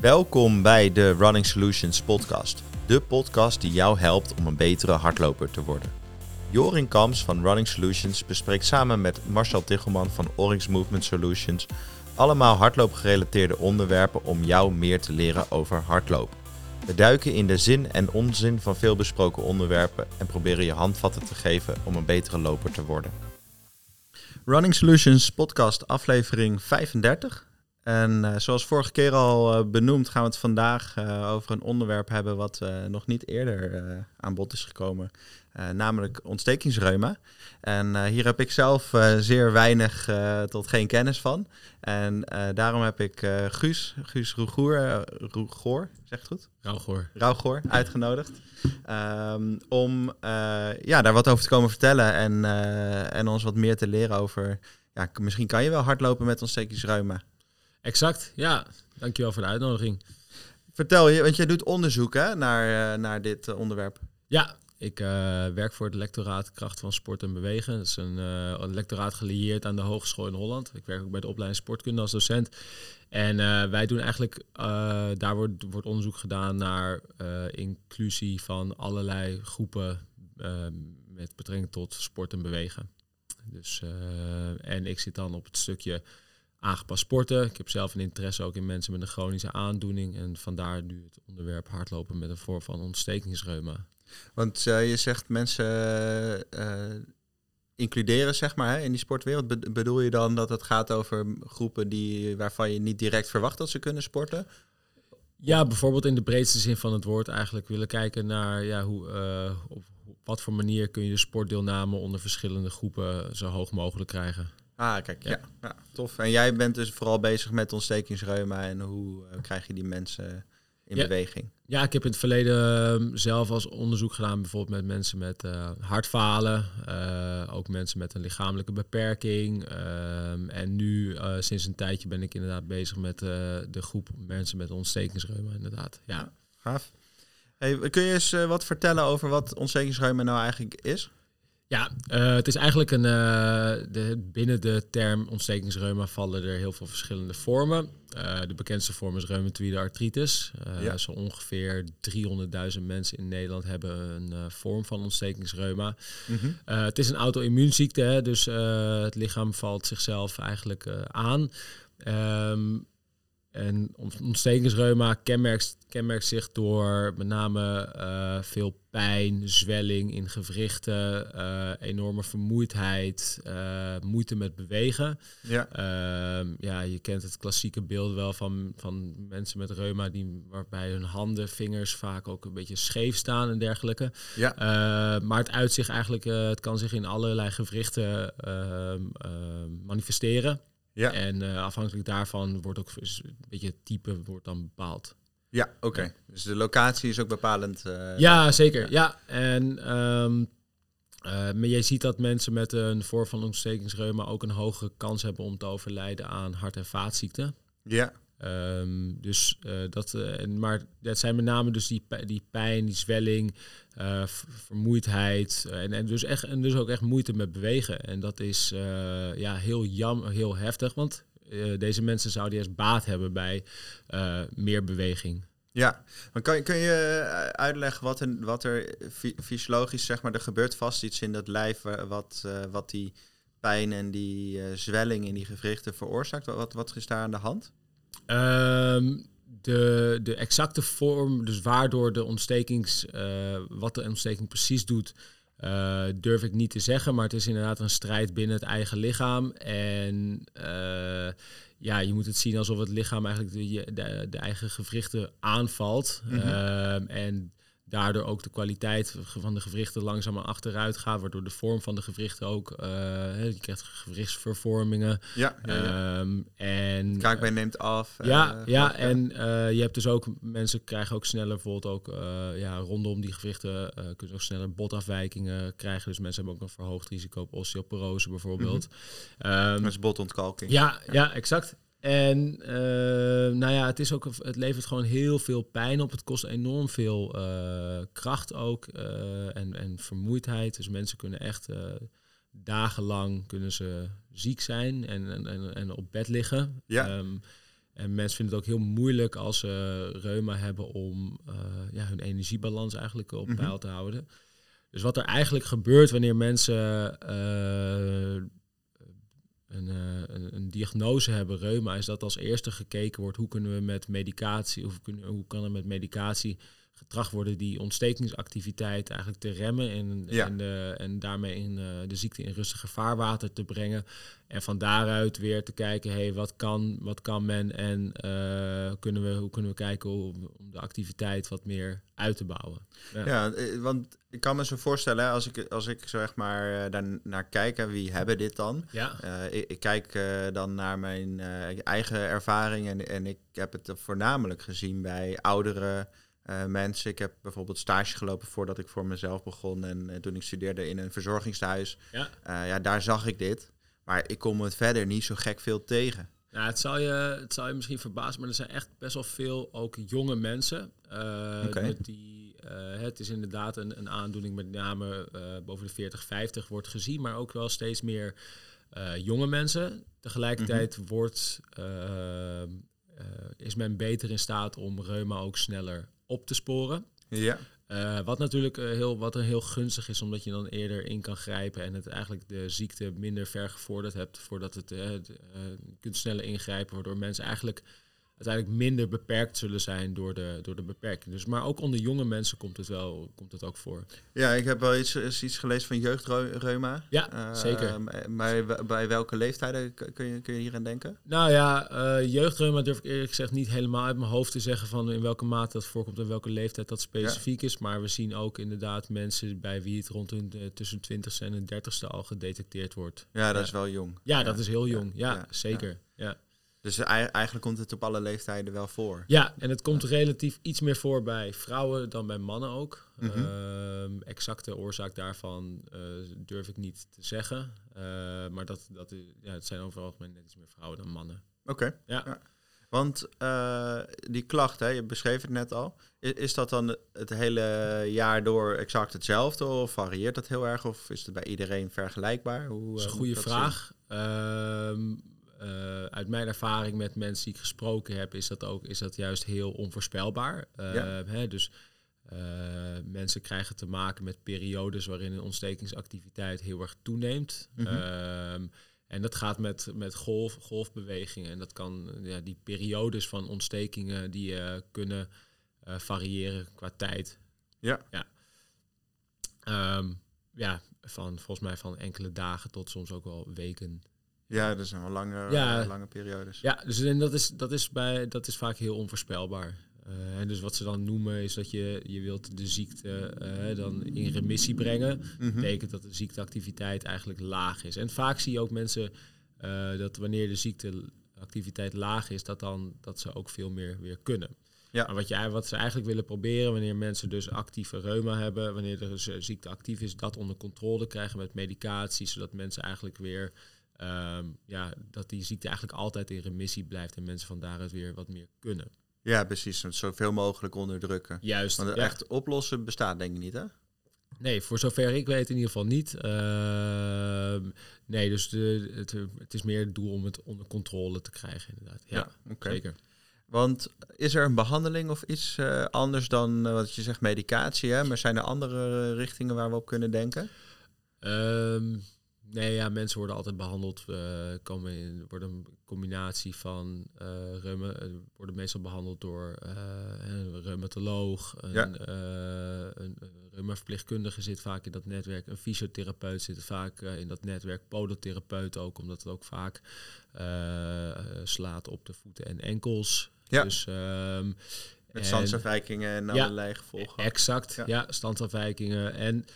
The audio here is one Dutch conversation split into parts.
Welkom bij de Running Solutions podcast. De podcast die jou helpt om een betere hardloper te worden. Jorin Kams van Running Solutions bespreekt samen met Marcel Tichelman van Oryx Movement Solutions allemaal hardloopgerelateerde onderwerpen om jou meer te leren over hardlopen. We duiken in de zin en onzin van veel besproken onderwerpen en proberen je handvatten te geven om een betere loper te worden. Running Solutions podcast aflevering 35. En uh, zoals vorige keer al uh, benoemd, gaan we het vandaag uh, over een onderwerp hebben wat nog niet eerder aan bod is gekomen, namelijk ontstekingsreuma. En hier heb ik zelf zeer weinig tot geen kennis van. En daarom heb ik Guus, Guus Roegoer, Roegoor, zeg het goed? Rauwgoor. Rauwgoor, uitgenodigd. Um, om ja, daar wat over te komen vertellen en, en ons wat meer te leren over... Ja, misschien kan je wel hardlopen met ontstekingsreuma. Exact, ja. Dankjewel voor de uitnodiging. Vertel je, want jij doet onderzoek hè, naar, uh, naar dit uh, onderwerp. Ja, ik uh, werk voor het lectoraat Kracht van Sport en Bewegen. Dat is een, een, lectoraat gelieerd aan de Hogeschool in Holland. Ik werk ook bij de opleiding Sportkunde als docent. En wij doen eigenlijk, daar wordt, wordt onderzoek gedaan naar inclusie van allerlei groepen met betrekking tot sport en bewegen. Dus, en ik zit dan op het stukje aangepast sporten. Ik heb zelf een interesse ook in mensen met een chronische aandoening. En vandaar nu het onderwerp hardlopen met een vorm van ontstekingsreuma. Want uh, je zegt mensen uh, includeren zeg maar, hè, in die sportwereld. Be bedoel je dan dat het gaat over groepen die, waarvan je niet direct verwacht dat ze kunnen sporten? Ja, bijvoorbeeld in de breedste zin van het woord eigenlijk willen kijken naar ja, hoe, uh, op wat voor manier kun je de sportdeelname onder verschillende groepen zo hoog mogelijk krijgen. Ah, kijk, ja. ja. tof. En jij bent dus vooral bezig met ontstekingsreuma en hoe uh, krijg je die mensen in ja. beweging? Ja, ik heb in het verleden uh, zelf als onderzoek gedaan, bijvoorbeeld met mensen met uh, hartfalen, ook mensen met een lichamelijke beperking. Ehm, en nu, sinds een tijdje, ben ik inderdaad bezig met de groep mensen met ontstekingsreuma, inderdaad. Ja, gaaf. Hey, kun je eens wat vertellen over wat ontstekingsreuma nou eigenlijk is? Ja, uh, het is eigenlijk een. Uh, de, binnen de term ontstekingsreuma vallen er heel veel verschillende vormen. Uh, de bekendste vorm is reumatoïde artritis. Ja. Zo ongeveer 300.000 mensen in Nederland hebben een vorm van ontstekingsreuma. Mm -hmm. het is een auto-immuunziekte, dus het lichaam valt zichzelf eigenlijk aan. Um, en ontstekingsreuma kenmerkt, kenmerkt zich door met name uh, veel pijn, zwelling in gewrichten, uh, enorme vermoeidheid, uh, moeite met bewegen. Ja. Ehm, ja, je kent het klassieke beeld wel van, van mensen met reuma, die, waarbij hun handen, vingers vaak ook een beetje scheef staan en dergelijke. Ja. maar het uitzicht eigenlijk, het kan zich in allerlei gewrichten ehm, ehm, manifesteren. Ja. En uh, afhankelijk daarvan wordt ook een beetje het type wordt dan bepaald. Ja, oké. Okay. Dus de locatie is ook bepalend. Uh, ja, zeker. Ja, en um, uh, maar je ziet dat mensen met een vorm van ontstekingsreuma ook een hogere kans hebben om te overlijden aan hart- en vaatziekten. Ja. Um, dus uh, dat, uh, maar dat zijn met name dus die, die pijn, die zwelling, uh, vermoeidheid en, en, dus echt, en dus ook echt moeite met bewegen. En dat is ja, heel jam, heel heftig, want deze mensen zouden juist baat hebben bij meer beweging. Ja, maar kan, kun je uitleggen wat, een, wat er fysiologisch, zeg maar, er gebeurt vast iets in dat lijf wat, wat die pijn en die zwelling in die gewrichten veroorzaakt? Wat, wat is daar aan de hand? Um, de, de exacte vorm, dus waardoor de ontstekings, uh, wat de ontsteking precies doet, uh, durf ik niet te zeggen. Maar het is inderdaad een strijd binnen het eigen lichaam. En uh, ja, je moet het zien alsof het lichaam eigenlijk de, de, de eigen gewrichten aanvalt. Mm -hmm. en daardoor ook de kwaliteit van de gewrichten langzaam achteruit gaat, waardoor de vorm van de gewrichten ook, uh, je krijgt gewrichtsvervormingen. Ja. ja, ja. Um, en kraakbeen neemt af. Ja, uh, ja, en uh, je hebt dus ook mensen krijgen ook sneller bijvoorbeeld ook ja rondom die gewrichten kunnen ook sneller botafwijkingen krijgen. Dus mensen hebben ook een verhoogd risico op osteoporose bijvoorbeeld. Mm -hmm. um, dat is botontkalking. Ja, ja, ja, exact. En uh, nou ja, het, is ook, het levert gewoon heel veel pijn op. Het kost enorm veel uh, kracht ook uh, en, en vermoeidheid. Dus mensen kunnen echt dagenlang kunnen ze ziek zijn en, en, en, op bed liggen. Ja. Um, En mensen vinden het ook heel moeilijk als ze reuma hebben om ja, hun energiebalans eigenlijk op mhm. peil te houden. Dus wat er eigenlijk gebeurt wanneer mensen een, een, een, diagnose hebben, reuma, is dat als eerste gekeken wordt hoe kunnen we met medicatie, of hoe kan er met medicatie getracht worden die ontstekingsactiviteit eigenlijk te remmen en, en, de, en daarmee in, uh, de ziekte in rustige vaarwater te brengen. En van daaruit weer te kijken, hey, wat, kan, wat kan men en uh, kunnen we, hoe kunnen we kijken om, om, de activiteit wat meer uit te bouwen. Ja, ja eh, want ik kan me zo voorstellen, als ik, als ik zeg maar daar naar kijk, wie hebben dit dan? Ja. ik, ik, kijk dan naar mijn eigen ervaring en, en ik heb het voornamelijk gezien bij oudere uh, mensen. Ik heb bijvoorbeeld stage gelopen voordat ik voor mezelf begon. En, en toen ik studeerde in een verzorgingstehuis. Ja. Uh, ja, daar zag ik dit. Maar ik kom het verder niet zo gek veel tegen. Nou, het zal, je, het zal je misschien verbazen, maar er zijn echt best wel veel ook jonge mensen. Uh, met die, het is inderdaad een, een aandoening met name boven de 40, 50 wordt gezien, maar ook wel steeds meer jonge mensen. Tegelijkertijd mhm. wordt, is men beter in staat om reuma ook sneller op te sporen. Ja. Uh, wat natuurlijk uh, heel, wat er heel gunstig is, omdat je dan eerder in kan grijpen en het eigenlijk de ziekte minder ver gevorderd hebt, voordat het uh, kunt sneller ingrijpen, waardoor mensen eigenlijk uiteindelijk minder beperkt zullen zijn door de, door de beperking. Dus, maar ook onder jonge mensen komt het wel komt het ook voor. Ja, ik heb wel iets, iets gelezen van jeugdreuma. Ja, uh, zeker. Maar bij welke leeftijden kun je, kun je hier aan denken? Nou ja, uh, jeugdreuma durf ik eerlijk gezegd niet helemaal uit mijn hoofd te zeggen van in welke mate dat voorkomt en welke leeftijd dat specifiek is. Maar we zien ook inderdaad mensen bij wie het rond hun, uh, tussen 20 en 30ste al gedetecteerd wordt. Ja, dat is wel jong. Ja, dat is heel jong. Ja, zeker. Dus eigenlijk komt het op alle leeftijden wel voor. Ja, en het komt relatief iets meer voor bij vrouwen dan bij mannen ook. Mm exacte oorzaak daarvan uh, durf ik niet te zeggen. Uh, maar dat, dat, ja, het zijn overal net iets meer vrouwen dan mannen. Oké. Ja. Want uh, die klacht, hè, je beschreef het net al. Is, is, dat dan het hele jaar door exact hetzelfde? Of varieert dat heel erg? Of is het bij iedereen vergelijkbaar? Hoe, dat is een goede vraag. Ehm, uh, uit mijn ervaring met mensen die ik gesproken heb, is dat ook is dat juist heel onvoorspelbaar. Uh, hè, dus uh, mensen krijgen te maken met periodes waarin een ontstekingsactiviteit heel erg toeneemt. Mm -hmm. en dat gaat met, met golf, golfbewegingen. En dat kan, ja, die periodes van ontstekingen die kunnen variëren qua tijd. Ja. Ja. Um, ja, van volgens mij van enkele dagen tot soms ook wel weken. Ja, dat zijn wel lange, ja, lange periodes. Ja, dus en dat is, dat is, bij, dat is vaak heel onvoorspelbaar. Uh, en dus wat ze dan noemen is dat je, je wilt de ziekte uh, dan in remissie brengen. Dat mhm. betekent dat de ziekteactiviteit eigenlijk laag is. En vaak zie je ook mensen uh, dat wanneer de ziekteactiviteit laag is, dat, dan, dat ze ook veel meer weer kunnen. Ja. Maar wat, je, wat ze eigenlijk willen proberen, wanneer mensen dus actieve reuma hebben, wanneer de ziekte actief is, dat onder controle krijgen met medicatie, zodat mensen eigenlijk weer um, ja, dat die ziekte eigenlijk altijd in remissie blijft en mensen van daaruit weer wat meer kunnen. Ja, precies. Zoveel mogelijk onderdrukken. Juist. Want ja. echt oplossen bestaat denk ik niet, hè? Nee, voor zover ik weet in ieder geval niet. Uh, nee, dus de, het, het, is meer het doel om het onder controle te krijgen, inderdaad. Ja, ja okay. zeker. Want is er een behandeling of iets uh, anders dan uh, wat je zegt medicatie? Hè? Maar zijn er andere richtingen waar we op kunnen denken? Um, Nee, ja, mensen worden altijd behandeld. Uh, komen in, worden een combinatie van uh, worden meestal behandeld door een reumatoloog, een, ja. een, reumaverpleegkundige zit vaak in dat netwerk, een fysiotherapeut zit vaak in dat netwerk, podotherapeut ook, omdat het ook vaak slaat op de voeten en enkels. Ja. Dus, um, Met standsafwijkingen en ja, allerlei gevolgen. Exact, ja, ja standsafwijkingen. En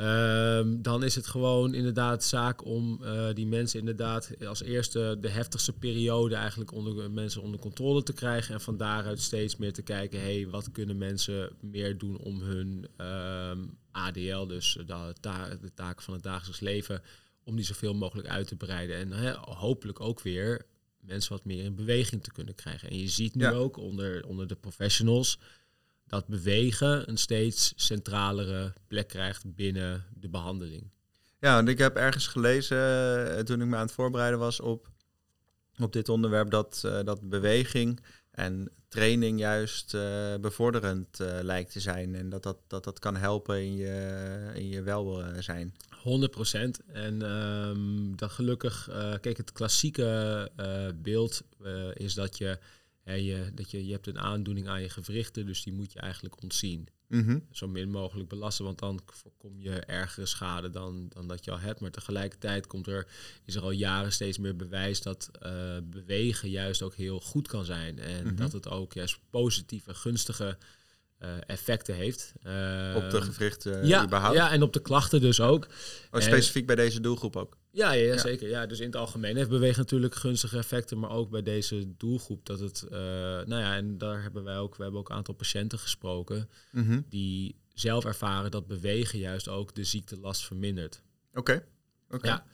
Um, dan is het gewoon inderdaad zaak om uh, die mensen inderdaad als eerste de heftigste periode eigenlijk onder mensen onder controle te krijgen. En van daaruit steeds meer te kijken, hé, hey, wat kunnen mensen meer doen om hun um, ADL, dus de, ta de taken van het dagelijks leven, om die zoveel mogelijk uit te breiden. En he, hopelijk ook weer mensen wat meer in beweging te kunnen krijgen. En je ziet nu ja. ook onder, onder de professionals dat bewegen een steeds centralere plek krijgt binnen de behandeling. Ja, want ik heb ergens gelezen uh, toen ik me aan het voorbereiden was op op dit onderwerp dat, dat beweging en training juist bevorderend lijkt te zijn. En dat dat, dat dat kan helpen in je, in je welzijn. 100 procent. En um, dat gelukkig, kijk, het klassieke beeld is dat je je, dat je, je hebt een aandoening aan je gewrichten, dus die moet je eigenlijk ontzien. Mhm. Zo min mogelijk belasten, want dan voorkom je ergere schade dan, dan dat je al hebt. Maar tegelijkertijd komt er, is er al jaren steeds meer bewijs dat uh, bewegen juist ook heel goed kan zijn. En mhm. dat het ook juist positieve, gunstige effecten heeft. Uh, op de gewrichten ja, überhaupt? Ja, en op de klachten dus ook. Oh, specifiek bij deze doelgroep ook? Ja, ja, zeker. Ja, dus in het algemeen heeft bewegen natuurlijk gunstige effecten, maar ook bij deze doelgroep dat het, nou ja, en daar hebben wij ook, we hebben ook een aantal patiënten gesproken mhm. die zelf ervaren dat bewegen juist ook de ziektelast vermindert. Oké. Oké. Ja.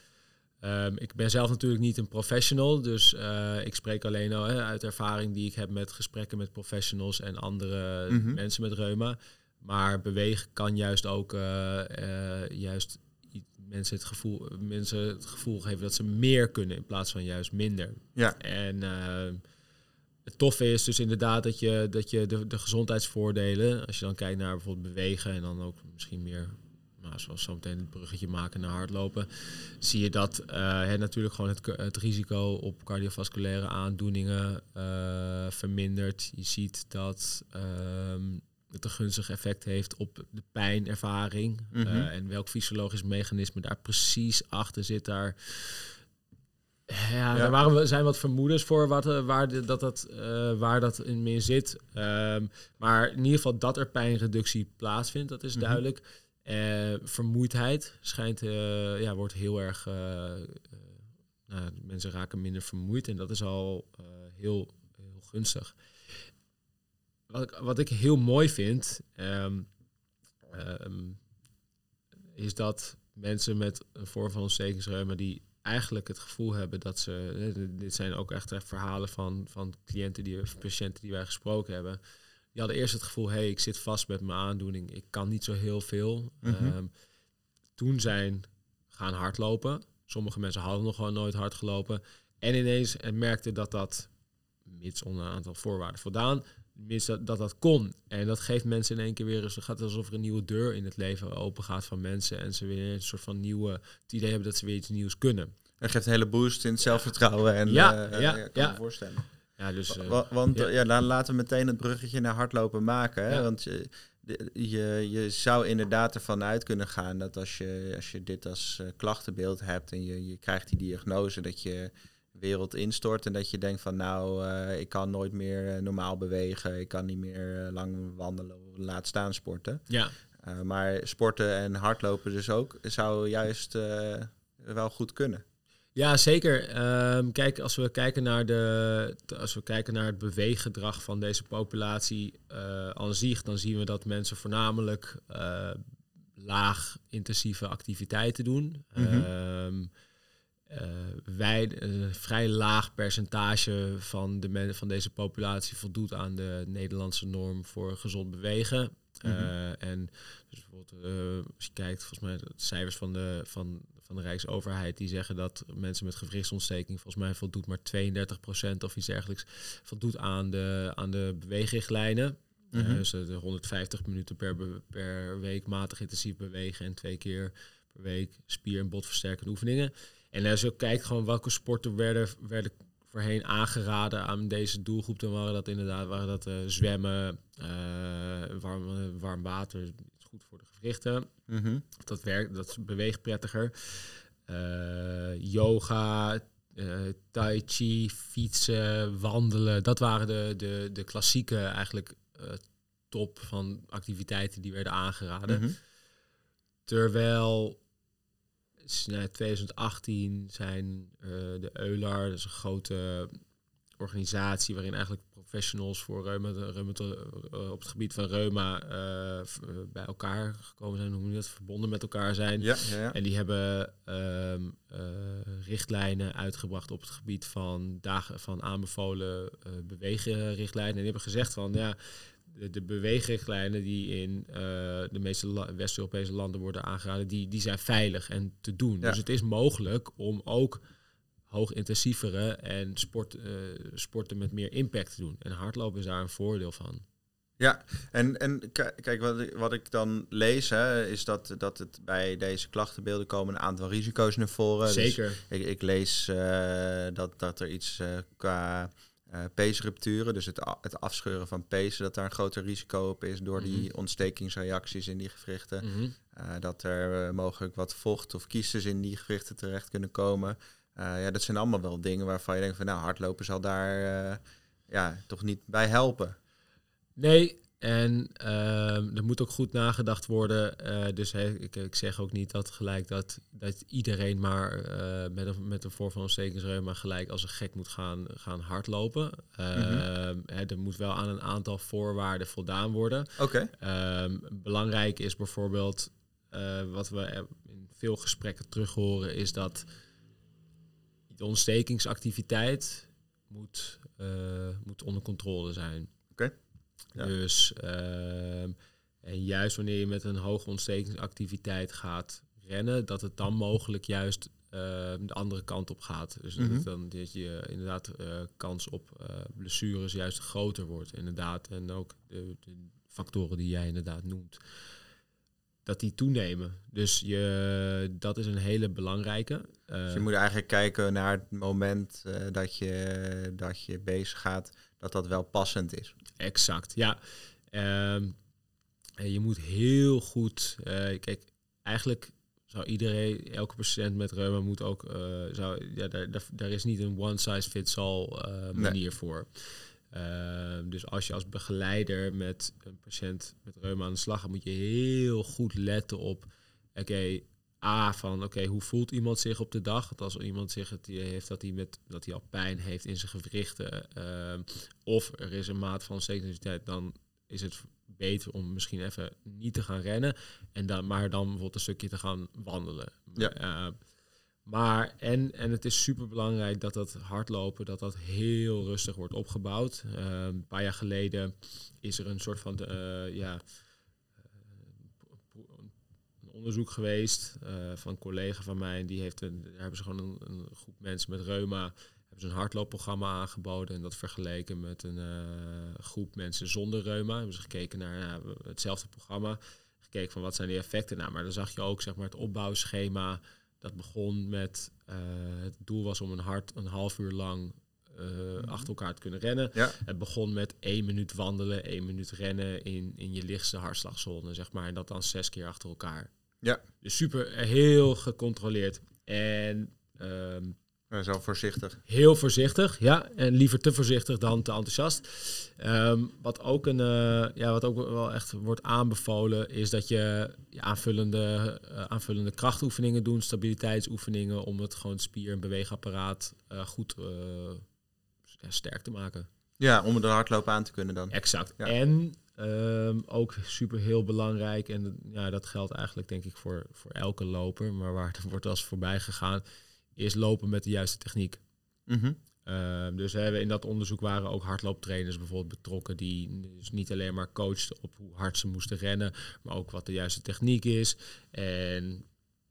Um, ik ben zelf natuurlijk niet een professional, dus uh, ik spreek alleen al hè, uit ervaring die ik heb met gesprekken met professionals en andere mhm. mensen met reuma. Maar bewegen kan juist ook uh, uh, juist mensen het gevoel, mensen het gevoel geven dat ze meer kunnen in plaats van juist minder. Ja. En het toffe is dus inderdaad dat je, dat je de, de gezondheidsvoordelen, als je dan kijkt naar bijvoorbeeld bewegen en dan ook misschien meer nou, zoals zometeen het bruggetje maken naar hardlopen, zie je dat uh, natuurlijk gewoon het, het, risico op cardiovasculaire aandoeningen uh, vermindert. Je ziet dat ehm, het een gunstig effect heeft op de pijnervaring. Mm en welk fysiologisch mechanisme daar precies achter zit, daar. Ja, ja. waren, zijn wat vermoedens voor wat, waar, de, dat dat, waar dat in meer zit. Um, maar in ieder geval dat er pijnreductie plaatsvindt, dat is mhm. duidelijk. Uh, vermoeidheid schijnt, uh, ja, wordt heel erg. Uh, nou, mensen raken minder vermoeid en dat is al heel, heel gunstig. Wat ik, wat ik heel mooi vind, um, um, is dat mensen met een vorm van ontstekingsreuma die eigenlijk het gevoel hebben dat ze. Dit zijn ook echt verhalen van, van cliënten die, patiënten die wij gesproken hebben die hadden eerst het gevoel, hey, ik zit vast met mijn aandoening, ik kan niet zo heel veel. Mhm. Ehm, toen zijn gaan hardlopen. Sommige mensen hadden nog gewoon nooit hard gelopen. En ineens en merkten dat dat, mits onder een aantal voorwaarden voldaan, mits dat, dat dat kon. En dat geeft mensen in één keer weer eens, het gaat alsof er een nieuwe deur in het leven open gaat van mensen. En ze weer een soort van nieuwe, het idee hebben dat ze weer iets nieuws kunnen. En geeft een hele boost in het zelfvertrouwen. En, ja, uh, ja, kan me voorstellen. Ja, dus, uh, want ja. laten we meteen het bruggetje naar hardlopen maken. Hè? Want je, je, je zou inderdaad ervan uit kunnen gaan dat als je, als je dit als uh, klachtenbeeld hebt en je, je krijgt die diagnose, dat je wereld instort en dat je denkt van nou, uh, ik kan nooit meer normaal bewegen, ik kan niet meer lang wandelen of laat staan sporten. Ja. maar sporten en hardlopen dus ook zou juist wel goed kunnen. Ja, zeker. Ehm, kijk, als we kijken naar de, als we kijken naar het beweeggedrag van deze populatie uh, aan zich, dan zien we dat mensen voornamelijk uh, laag intensieve activiteiten doen. Mm wij, een vrij laag percentage van, de van deze populatie voldoet aan de Nederlandse norm voor gezond bewegen. Mhm. En dus bijvoorbeeld, als je kijkt, volgens mij de cijfers van de, van van de Rijksoverheid die zeggen dat mensen met gewrichtsontsteking volgens mij voldoet maar 32% of iets dergelijks voldoet aan de, aan de beweegrichtlijnen. Mm -hmm. uh, dus de 150 minuten per, per week matig intensief bewegen en twee keer per week spier- en botversterkende oefeningen. En als je kijkt gewoon welke sporten werden, werden voorheen aangeraden aan deze doelgroep, dan waren dat inderdaad waren dat, uh, zwemmen, uh, warm, warm water, goed voor de gewrichten. Mhm. Dat werkt, dat beweegt prettiger. Uh, yoga, uh, tai chi, fietsen, wandelen. Dat waren de, de, de klassieke eigenlijk uh, top van activiteiten die werden aangeraden. Mm -hmm. Terwijl in 2018 zijn de EULAR, dat is een grote organisatie waarin eigenlijk professionals voor reuma, reuma uh, op het gebied van reuma uh, bij elkaar gekomen zijn, hoe dat, verbonden met elkaar zijn. Ja, ja, ja. En die hebben uh, richtlijnen uitgebracht op het gebied van, dagen, van aanbevolen beweegrichtlijnen. En die hebben gezegd van ja, de, de beweegrichtlijnen die in de meeste West-Europese landen worden aangeraden, die, die zijn veilig en te doen. Dus het is mogelijk om ook hoogintensievere en sport, uh, sporten met meer impact doen. En hardlopen is daar een voordeel van. Ja, en, en kijk, wat ik, wat ik dan lees, hè, is dat, dat het bij deze klachtenbeelden komen een aantal risico's naar voren. Dus Zeker. Dus ik, ik lees uh, dat, dat er iets uh, qua uh, peesrupturen, dus het, het afscheuren van pezen, dat daar een groter risico op is door die Mhm. ontstekingsreacties in die gewrichten. Mhm. Dat er mogelijk wat vocht of kiesters in die gewrichten terecht kunnen komen. Uh, ja, dat zijn allemaal wel dingen waarvan je denkt van nou, hardlopen zal daar uh, ja, toch niet bij helpen. Nee, en uh, er moet ook goed nagedacht worden. Uh, dus he, ik, ik, zeg ook niet dat gelijk dat, dat iedereen maar uh, met, een, met een voorvanontstekingsreuma gelijk als een gek moet gaan, gaan hardlopen. Mm-hmm. He, er moet wel aan een aantal voorwaarden voldaan worden. Oké. Okay. belangrijk is bijvoorbeeld, wat we in veel gesprekken terug horen, is dat de ontstekingsactiviteit moet, uh, moet onder controle zijn. Oké. Okay. Ja. Dus uh, en juist wanneer je met een hoge ontstekingsactiviteit gaat rennen, dat het dan mogelijk juist uh, de andere kant op gaat. Dus dat, dan, dat je inderdaad uh, kans op uh, blessures juist groter wordt. Inderdaad. En ook de, de, factoren die jij inderdaad noemt. Dat die toenemen. Dus je, dat is een hele belangrijke. dus je moet eigenlijk kijken naar het moment dat, je, dat je bezig gaat, dat dat wel passend is. Exact, ja. Um, je moet heel goed... Uh, kijk, eigenlijk zou iedereen, elke patiënt met reuma moet ook... Zou, ja, daar, daar, daar, is niet een one-size-fits-all uh, manier nee. voor. Uh, dus als je als begeleider met een patiënt met reuma aan de slag gaat... moet je heel goed letten op... Oké, okay, A, van oké, okay, hoe voelt iemand zich op de dag? Dat als iemand zich het heeft dat hij, met, dat hij al pijn heeft in zijn gewrichten, uh, of er is een maat van sensitiviteit, dan is het beter om misschien even niet te gaan rennen, en dan, maar dan bijvoorbeeld een stukje te gaan wandelen. Ja. Uh, maar, en, en het is super belangrijk dat dat hardlopen, dat dat heel rustig wordt opgebouwd. Uh, een paar jaar geleden is er een soort van, uh, ja, onderzoek geweest uh, van een collega van mij. Die heeft een, daar hebben ze gewoon een, een, groep mensen met reuma. Hebben ze een hardloopprogramma aangeboden. En dat vergeleken met een groep mensen zonder reuma. Hebben ze gekeken naar nou, hetzelfde programma. Gekeken van wat zijn die effecten. Nou, maar dan zag je ook zeg maar, het opbouwschema. Dat begon met uh, het doel was om een hart een half uur lang uh, mm-hmm. achter elkaar te kunnen rennen. Ja. Het begon met één minuut wandelen, één minuut rennen in, in je lichtste hartslagzone, zeg maar. En dat dan zes keer achter elkaar. Ja. Dus super, heel gecontroleerd. En um, ja, zo voorzichtig. Heel voorzichtig, ja. En liever te voorzichtig dan te enthousiast. Um, wat, ook een, uh, ja, wat ook wel echt wordt aanbevolen, is dat je aanvullende, uh, aanvullende krachtoefeningen doet, stabiliteitsoefeningen, om het gewoon spier- en beweegapparaat uh, goed sterk te maken. Ja, om het hardlopen aan te kunnen dan. Exact. Ja. En um, ook super heel belangrijk, en ja, dat geldt eigenlijk denk ik voor, voor elke loper, maar waar het wordt als voorbij gegaan, is lopen met de juiste techniek. Mm-hmm. Uh, dus hè, in dat onderzoek waren ook hardlooptrainers bijvoorbeeld betrokken, die dus niet alleen maar coachten op hoe hard ze moesten rennen, maar ook wat de juiste techniek is. En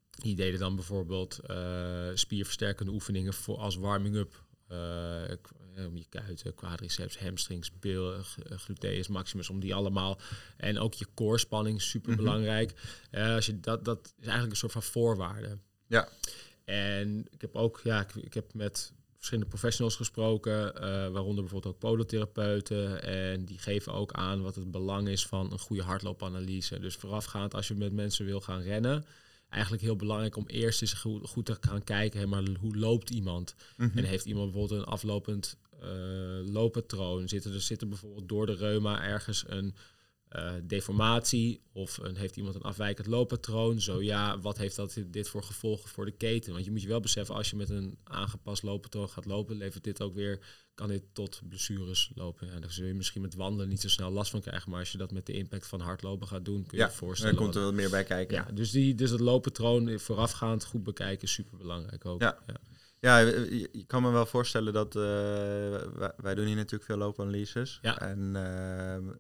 die deden dan bijvoorbeeld uh, spierversterkende oefeningen voor als warming-up. Uh, om je kuiten, quadriceps, hamstrings, bil, gluteus maximus, om die allemaal. En ook je core spanning, super belangrijk. Mm-hmm. als je dat, dat is eigenlijk een soort van voorwaarde. Ja. En ik heb ook, ja, ik, ik heb met verschillende professionals gesproken, uh, waaronder bijvoorbeeld ook podotherapeuten. En die geven ook aan wat het belang is van een goede hardloopanalyse. Dus voorafgaand, als je met mensen wil gaan rennen, eigenlijk heel belangrijk om eerst eens goed, goed te gaan kijken, hè, maar hoe loopt iemand? Mm-hmm. En heeft iemand bijvoorbeeld een aflopend uh, looppatroon? Zit er, zit er bijvoorbeeld door de reuma ergens een uh, deformatie of een, heeft iemand een afwijkend looppatroon? Zo ja, wat heeft dat dit voor gevolgen voor de keten? Want je moet je wel beseffen, als je met een aangepast looppatroon gaat lopen, levert dit ook weer, kan dit tot blessures lopen. Ja, daar zul je misschien met wandelen niet zo snel last van krijgen, maar als je dat met de impact van hardlopen gaat doen, kun je ja, je voorstellen. Dan komt er wat meer bij kijken. Ja, dus, die, dus het looppatroon voorafgaand goed bekijken is super belangrijk ook. Ja. ja. Ja, je kan me wel voorstellen dat uh, wij, wij, doen hier natuurlijk veel loopanalyses. Ja. En uh,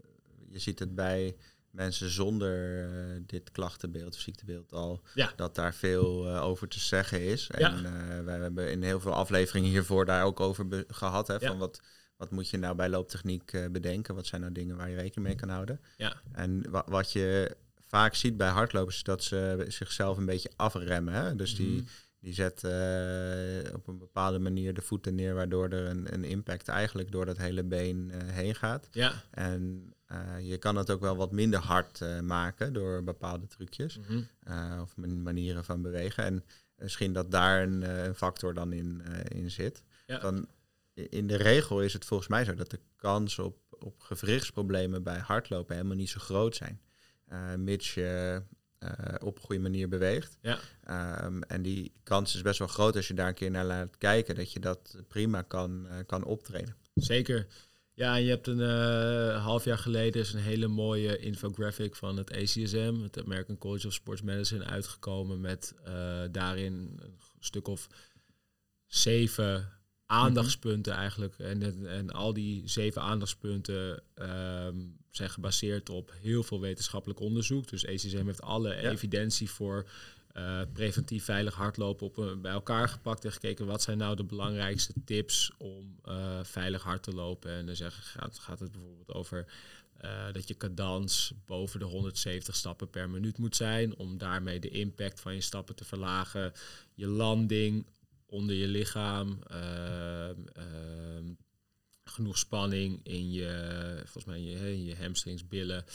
je ziet het bij mensen zonder uh, dit klachtenbeeld of ziektebeeld al, ja. dat daar veel uh, over te zeggen is. En ja. uh, wij hebben in heel veel afleveringen hiervoor daar ook over gehad. Hè, van wat, wat moet je nou bij looptechniek bedenken? Wat zijn nou dingen waar je rekening mee kan houden? Ja. En wa wat je vaak ziet bij hardlopers is dat ze zichzelf een beetje afremmen. Hè? Dus die, mhm. die zetten op een bepaalde manier de voeten neer, waardoor er een, een impact eigenlijk door dat hele been heen gaat. Ja. En uh, je kan het ook wel wat minder hard uh, maken door bepaalde trucjes mm -hmm. uh, of manieren van bewegen. En misschien dat daar een, een factor dan in, in zit. Ja. Dan, in de regel is het volgens mij zo dat de kans op, op gewrichtsproblemen bij hardlopen helemaal niet zo groot zijn. mits je op een goede manier beweegt. Ja. Um, en die kans is best wel groot als je daar een keer naar laat kijken, dat je dat prima kan, kan optreden. Zeker. Ja, en je hebt een uh, half jaar geleden is een hele mooie infographic van het ACSM, het American College of Sports Medicine, uitgekomen met uh, daarin een stuk of zeven aandachtspunten mhm. eigenlijk. En, en al die zeven aandachtspunten um, zijn gebaseerd op heel veel wetenschappelijk onderzoek. Dus ACSM heeft alle evidentie voor uh, preventief veilig hardlopen op, uh, bij elkaar gepakt en gekeken wat zijn nou de belangrijkste tips om uh, veilig hard te lopen. En dan zeg, gaat, het bijvoorbeeld over dat je cadans boven de 170 stappen per minuut moet zijn, om daarmee de impact van je stappen te verlagen. Je landing onder je lichaam, ehm, ehm, genoeg spanning in je, volgens mij je, je hamstrings, billen,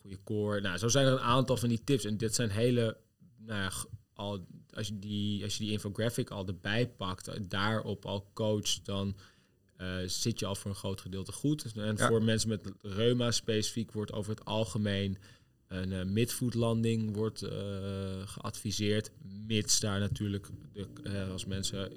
goede core. Nou, zo zijn er een aantal van die tips en dit zijn hele nou ja, al, als, je die, als je die infographic al erbij pakt, daarop al coacht, dan uh, zit je al voor een groot gedeelte goed. En voor mensen met reuma specifiek wordt over het algemeen een uh, midvoetlanding wordt, uh, geadviseerd. Mits daar natuurlijk, de, als mensen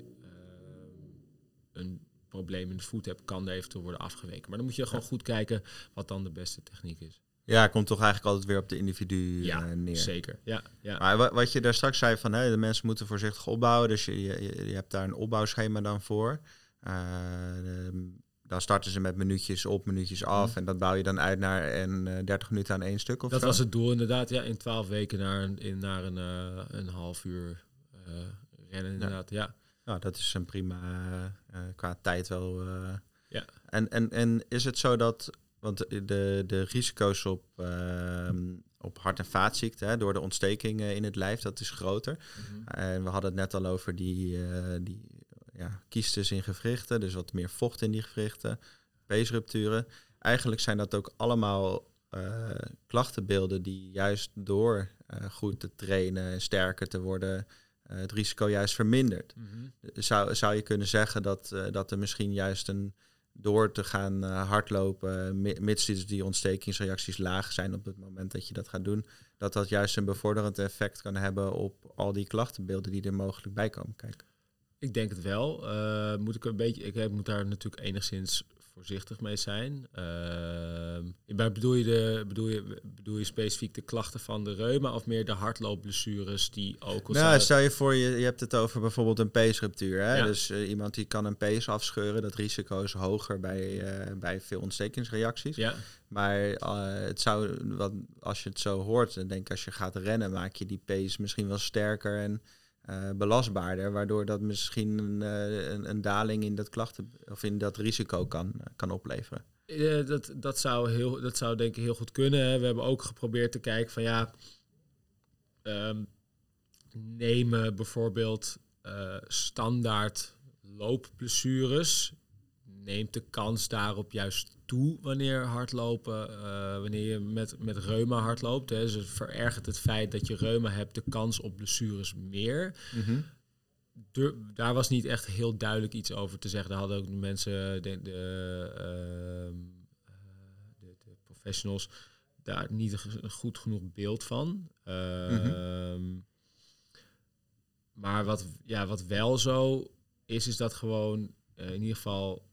een probleem in de voet hebben, kan er eventueel worden afgeweken. Maar dan moet je gewoon goed kijken wat dan de beste techniek is. Ja, komt toch eigenlijk altijd weer op de individu ja, uh, neer. Zeker. Ja, ja. Maar wat je daar straks zei van hè, de mensen moeten voorzichtig opbouwen. Dus je, je, je hebt daar een opbouwschema dan voor. Uh, dan starten ze met minuutjes op, minuutjes af. Mhm. En dat bouw je dan uit naar een, uh, 30 minuten aan één stuk of Dat was het doel inderdaad. Ja, in 12 weken naar een, in, naar een, een half uur rennen inderdaad. Ja. ja. Nou, dat is een prima qua tijd wel. ja. En, en, en is het zo dat want de, de risico's op, uh, op hart- en vaatziekten door de ontstekingen in het lijf, dat is groter. Mhm. En we hadden het net al over die, uh, die ja, kiestes in gewrichten, dus wat meer vocht in die gewrichten, peesrupturen. Eigenlijk zijn dat ook allemaal uh, klachtenbeelden die juist door goed te trainen en sterker te worden, het risico juist vermindert. Mm zou, zou je kunnen zeggen dat, dat er misschien juist een door te gaan uh, hardlopen, mits die, ontstekingsreacties laag zijn op het moment dat je dat gaat doen, dat dat juist een bevorderend effect kan hebben op al die klachtenbeelden die er mogelijk bij komen kijken. Ik denk het wel. Uh, moet ik een beetje, ik moet daar natuurlijk enigszins voorzichtig mee zijn. Uh, bedoel, je de, bedoel, je, bedoel je specifiek de klachten van de reuma of meer de hardloopblessures die ook... Nou, stel je voor, je, je hebt het over bijvoorbeeld een peesruptuur. Hè? Dus uh, iemand die kan een pees afscheuren, dat risico is hoger bij, uh, bij veel ontstekingsreacties. Ja. Maar uh, het zou, wat, als je het zo hoort, dan denk ik als je gaat rennen, maak je die pees misschien wel sterker en belastbaarder, waardoor dat misschien een, uh, een, een, daling in dat klachten of in dat risico kan, kan opleveren. dat, dat, zou heel, dat zou denk ik heel goed kunnen. We hebben ook geprobeerd te kijken van ja, um, nemen bijvoorbeeld standaard loopblessures, neemt de kans daarop juist toe wanneer hardlopen, uh, wanneer je met, met reuma hardloopt. Hè. Dus het verergert het feit dat je reuma hebt de kans op blessures meer. Mm daar was niet echt heel duidelijk iets over te zeggen. Daar hadden ook de mensen, de, de, uh, de, de professionals, daar niet een goed genoeg beeld van. Mm Maar wat, ja, wat wel zo is, is dat gewoon uh, in ieder geval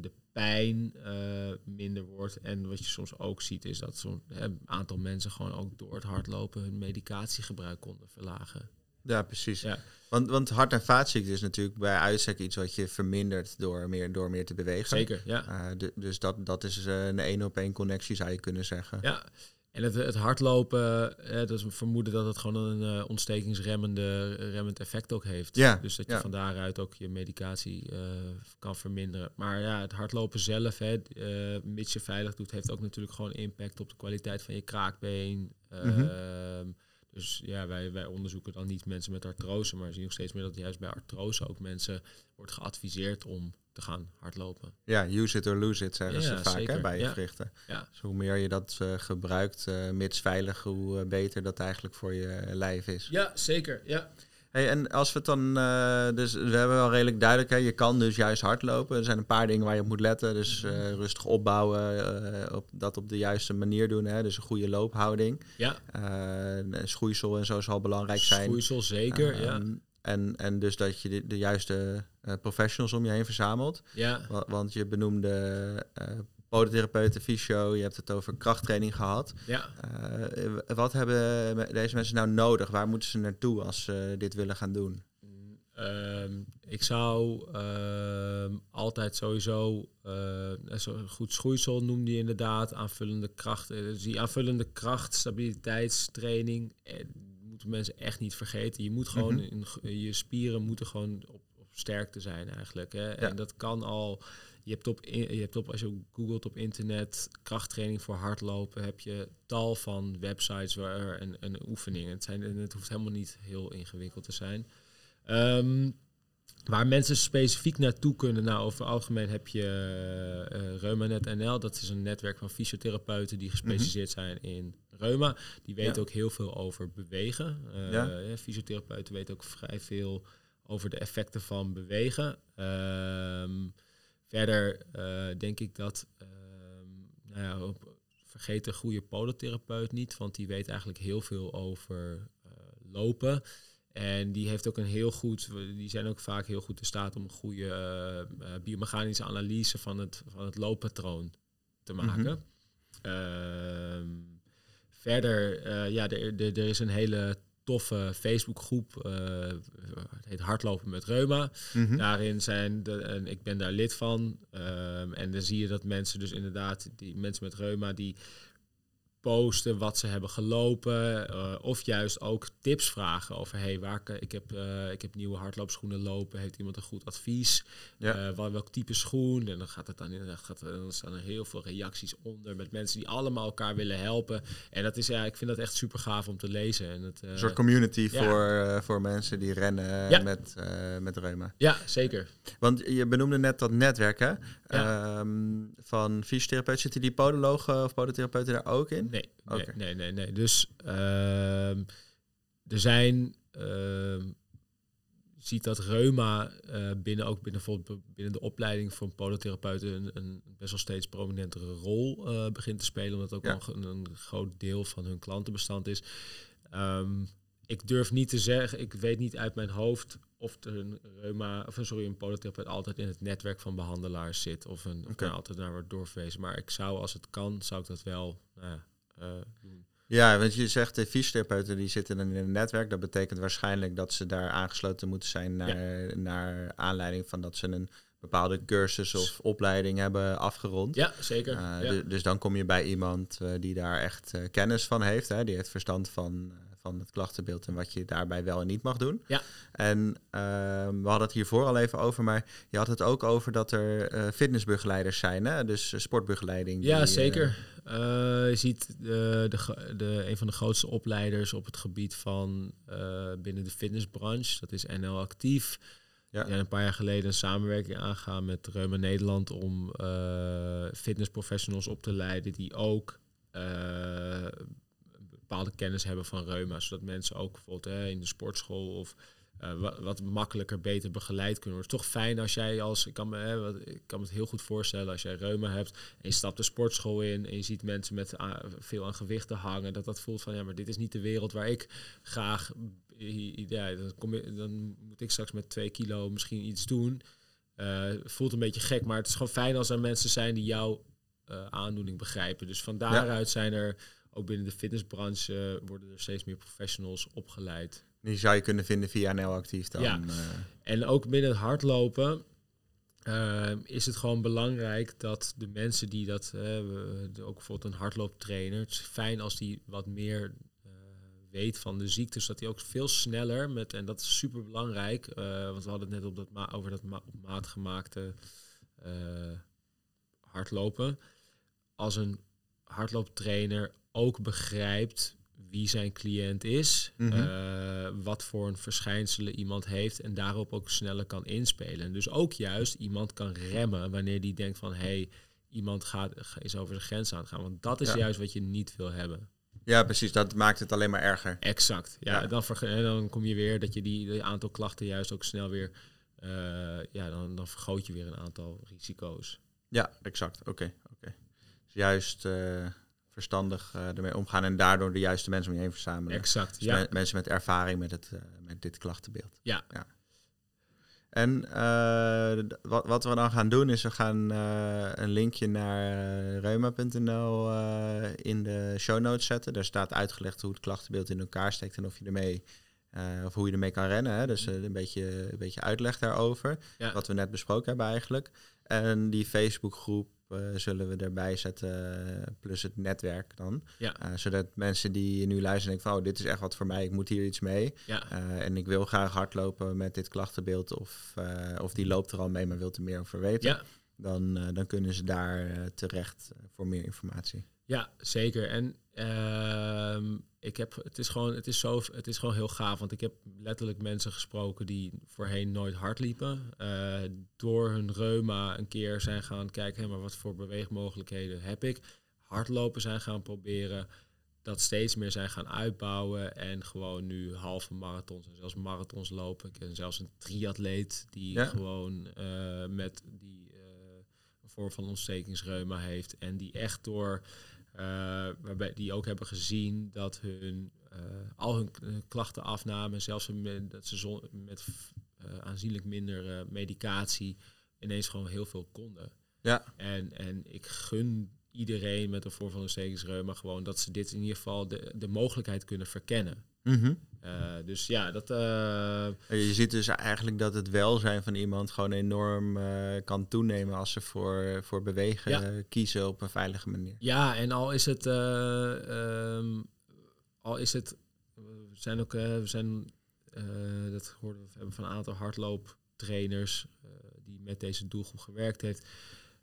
de pijn uh, minder wordt. En wat je soms ook ziet, is dat zo'n aantal mensen gewoon ook door het hardlopen hun medicatiegebruik konden verlagen. Ja, precies. Ja. Want, want hart- en vaatziekte is natuurlijk bij uitstek iets wat je vermindert door meer, door meer te bewegen. Zeker, ja. Uh, dus dat, dat is een één op één connectie, zou je kunnen zeggen. Ja, En het, het hardlopen, eh, dat is een vermoeden dat het gewoon een uh, ontstekingsremmende remmend effect ook heeft. Ja, dus dat je ja. van daaruit ook je medicatie uh, kan verminderen. Maar ja, het hardlopen zelf, hè, uh, mits je veilig doet, heeft ook natuurlijk gewoon impact op de kwaliteit van je kraakbeen. Mm Dus ja, wij, wij onderzoeken dan niet mensen met artrose, maar zien nog steeds meer dat juist bij artrose ook mensen wordt geadviseerd om te gaan hardlopen. Ja, use it or lose it, zeggen Ja, ze vaak hè, bij je Ja. gewrichten. Ja. Dus hoe meer je dat eh, gebruikt, eh, mits veilig, hoe eh, beter dat eigenlijk voor je lijf is. Ja, zeker. Ja. Hey, en als we het dan, eh, dus we hebben wel redelijk duidelijk, hè, je kan dus juist hardlopen. Er zijn een paar dingen waar je op moet letten. Dus eh, rustig opbouwen, op, dat op de juiste manier doen. Hè, dus een goede loophouding. Ja, schoeisel en zo zal belangrijk zijn. schoeisel zeker. ja. En, en dus dat je de, de juiste eh, professionals om je heen verzamelt. ja. Wa- Want je benoemde eh podotherapeuten, fysio, je hebt het over krachttraining gehad. Ja. Eh, wat hebben deze mensen nou nodig? Waar moeten ze naartoe als ze dit willen gaan doen? Ehm, ik zou ehm, altijd sowieso zo goed schoeisel noemde je inderdaad aanvullende kracht. Dus die aanvullende kracht, stabiliteitstraining, moeten mensen echt niet vergeten. Je moet gewoon Mhm. in, je spieren moeten gewoon op, op sterkte zijn eigenlijk. Hè? En dat kan al. Je hebt, op, je hebt op, als je googelt op internet krachttraining voor hardlopen, heb je tal van websites waar en, en oefeningen. Het, zijn, en het hoeft helemaal niet heel ingewikkeld te zijn. Ehm, waar mensen specifiek naartoe kunnen, nou over het algemeen heb je eh ReumaNet NL. Dat is een netwerk van fysiotherapeuten die gespecialiseerd zijn in reuma. Die weten Ja. ook heel veel over bewegen. Ja. ja, fysiotherapeuten weten ook vrij veel over de effecten van bewegen. Ehm, verder eh, denk ik dat, ehm, nou ja, op- vergeet de goede podotherapeut niet, want die weet eigenlijk heel veel over eh, lopen. En die heeft ook een heel goed, die zijn ook vaak heel goed in staat om een goede biomechanische analyse van het, van het looppatroon te maken. Ehm, verder, eh, ja, er, er, er is een hele toffe Facebookgroep, eh het heet Hardlopen met Reuma. Mhm. Daarin zijn, de, en ik ben daar lid van. ehm, en dan zie je dat mensen dus inderdaad, die mensen met reuma, die posten wat ze hebben gelopen. eh, of juist ook tips vragen over, hey, waar, ik, heb, eh, ik heb nieuwe hardloopschoenen lopen. Heeft iemand een goed advies? Ja. Eh, wel- welk type schoen? En dan gaat het dan inderdaad, gaat, er- dan staan er heel veel reacties onder met mensen die allemaal elkaar willen helpen. En dat is ja, ik vind dat echt super gaaf om te lezen. En het, Een soort community ja. voor, voor mensen die rennen Ja. met, met reuma. ja, zeker. Want je benoemde net dat netwerk hè? Ehm, van fysiotherapeuten. Zitten die podologen of podotherapeuten daar ook in? Nee, nee, nee, nee, nee. Dus ehm, er zijn, je ziet dat reuma eh, binnen ook binnen, bijvoorbeeld binnen de opleiding van podotherapeuten een, een best wel steeds prominentere rol eh, begint te spelen, omdat het ook Ja. nog een, een groot deel van hun klantenbestand is. Ehm, ik durf niet te zeggen, ik weet niet uit mijn hoofd of er een reuma, of een, sorry, een podotherapeut altijd in het netwerk van behandelaars zit of een of daar altijd naar wordt doorverwezen. Maar ik zou, als het kan, zou ik dat wel nou ja, doen. Ja, want je zegt de fysiotherapeuten die zitten dan in een netwerk. Dat betekent waarschijnlijk dat ze daar aangesloten moeten zijn naar, naar aanleiding van dat ze een bepaalde cursus of opleiding hebben afgerond. Ja, zeker. Uh, ja. du- Dus dan kom je bij iemand uh, die daar echt uh, kennis van heeft. Hè? Die heeft verstand van, van het klachtenbeeld en wat je daarbij wel en niet mag doen. Ja. En uh, we hadden het hiervoor al even over, maar je had het ook over dat er uh, fitnessbegeleiders zijn. Hè? Dus sportbegeleiding. Ja, die, zeker. Je ziet de, de, de, een van de grootste opleiders op het gebied van binnen de fitnessbranche. Dat is NL Actief. Ja. Een paar jaar geleden een samenwerking aangaan met Reuma Nederland om uh, fitnessprofessionals op te leiden die ook uh, bepaalde kennis hebben van reuma. Zodat mensen ook bijvoorbeeld hè, in de sportschool of uh, wat, wat, makkelijker, beter begeleid kunnen worden. Het is toch fijn als jij als, ik kan, me, hè, wat, ik kan me het heel goed voorstellen als jij reuma hebt en je stapt de sportschool in en je ziet mensen met uh, veel aan gewichten hangen, dat dat voelt van ja, maar dit is niet de wereld waar ik graag, ja, dan, kom je, dan moet ik straks met twee kilo misschien iets doen. Uh, voelt een beetje gek, maar het is gewoon fijn als er mensen zijn die jouw uh, aandoening begrijpen. Dus van daaruit ja. zijn er ook binnen de fitnessbranche worden er steeds meer professionals opgeleid. Die zou je kunnen vinden via NL Actief dan. Ja. Uh. En ook binnen het hardlopen ehm, is het gewoon belangrijk dat de mensen die dat, uh, ook bijvoorbeeld een hardlooptrainer, het is fijn als die wat meer uh, weet van de ziektes, dat hij ook veel sneller met, en dat is super belangrijk, want we hadden het net op dat ma over dat ma op maat gemaakte hardlopen, als een hardlooptrainer ook begrijpt wie zijn cliënt is, mm wat voor een verschijnselen iemand heeft en daarop ook sneller kan inspelen. En dus ook juist iemand kan remmen wanneer die denkt van hé, hey, iemand gaat, is over de grens aan het gaan. Want dat is juist wat je niet wil hebben. Ja, precies. Dat maakt het alleen maar erger. Exact. Ja, Dan, dan kom je weer dat je die, aantal klachten juist ook snel weer, uh, ja, dan, dan vergroot je weer een aantal risico's. Ja, exact. Oké, oké. Juist uh, verstandig uh, ermee omgaan en daardoor de juiste mensen om je heen verzamelen. Exact, dus ja. mensen met ervaring met, het, uh, met dit klachtenbeeld. Ja. ja. En uh, wat, wat we dan gaan doen is we gaan een linkje naar reuma.nl in de show notes zetten. Daar staat uitgelegd hoe het klachtenbeeld in elkaar steekt en of je ermee of hoe je ermee kan rennen. Hè? Dus een, beetje, een beetje uitleg daarover. Ja. Wat we net besproken hebben eigenlijk. En die Facebookgroep zullen we erbij zetten, plus het netwerk dan. Ja. Uh, zodat mensen die nu luisteren denken van, oh, dit is echt wat voor mij, ik moet hier iets mee. Ja. En ik wil graag hardlopen met dit klachtenbeeld, of, of die loopt er al mee, maar wilt er meer over weten. Ja. Dan, dan kunnen ze daar terecht voor meer informatie. Ja, zeker. En ehm, ik heb, het is gewoon, het is zo, het is gewoon heel gaaf. Want ik heb letterlijk mensen gesproken die voorheen nooit hard liepen. Uh, door hun reuma een keer zijn gaan kijken, maar wat voor beweegmogelijkheden heb ik? Hardlopen zijn gaan proberen. Dat steeds meer zijn gaan uitbouwen. En gewoon nu halve marathons en zelfs marathons lopen. Ik ken zelfs een triatleet die gewoon uh, met die uh, een vorm van ontstekingsreuma heeft. En die echt door waarbij die ook hebben gezien dat hun uh, al hun klachten afnamen, zelfs met, dat ze met uh, aanzienlijk minder medicatie ineens gewoon heel veel konden. Ja. En, en ik gun iedereen met een vorm van ontstekingsreuma gewoon dat ze dit in ieder geval de, de mogelijkheid kunnen verkennen. Mm uh, dus ja, dat. Uh... Je ziet dus eigenlijk dat het welzijn van iemand gewoon enorm uh, kan toenemen als ze voor, voor bewegen ja. kiezen op een veilige manier. Ja, en al is het. Um, al is het. We zijn ook. we zijn. dat hoorden we hebben van een aantal hardlooptrainers die met deze doelgroep gewerkt heeft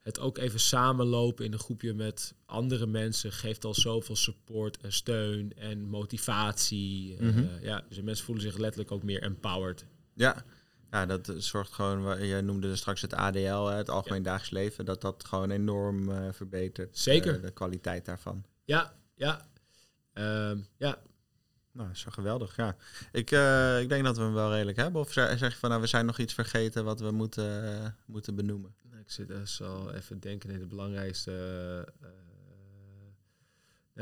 het ook even samenlopen in een groepje met andere mensen geeft al zoveel support en steun en motivatie. Mm -hmm. uh, ja, dus mensen voelen zich letterlijk ook meer empowered. Ja, ja dat zorgt gewoon, je noemde straks het ADL, het Algemeen ja. Dagelijks Leven, dat dat gewoon enorm uh, verbetert. Zeker. Uh, de kwaliteit daarvan. Ja, ja. Uh, ja. Nou, zo geweldig, ja. Ik, ik denk dat we hem wel redelijk hebben. Of zeg je van, nou, we zijn nog iets vergeten wat we moeten, moeten benoemen? Ik zit dus al even denken in het belangrijkste. Uh,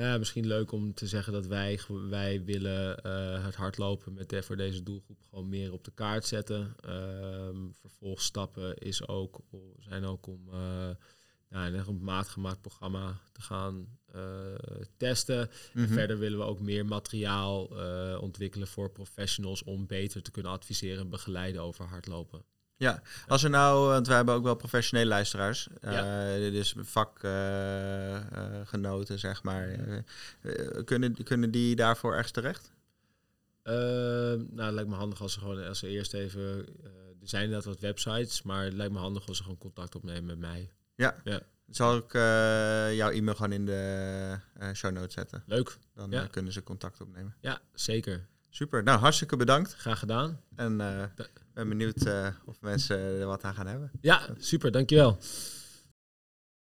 ja, misschien leuk om te zeggen dat wij, wij willen uh, het hardlopen met de, voor deze doelgroep gewoon meer op de kaart zetten. Um, vervolgstappen is ook, zijn ook om uh, nou, een maatgemaakt programma te gaan testen. Mm -hmm. Verder willen we ook meer materiaal ontwikkelen voor professionals om beter te kunnen adviseren en begeleiden over hardlopen. Ja, als er nou, want wij hebben ook wel professionele luisteraars, ja. uh, dus vakgenoten, uh, zeg maar. Kunnen, kunnen die daarvoor ergens terecht? nou, het lijkt me handig als ze gewoon als ze eerst even. er zijn inderdaad wat websites, maar het lijkt me handig als ze gewoon contact opnemen met mij. Ja. ja. Zal ik jouw e-mail gewoon in de show notes zetten? Leuk. Dan ja. kunnen ze contact opnemen. Ja, zeker. Super. Nou, hartstikke bedankt. Graag gedaan. En ben benieuwd uh, of mensen er wat aan gaan hebben. Ja, super. Dankjewel.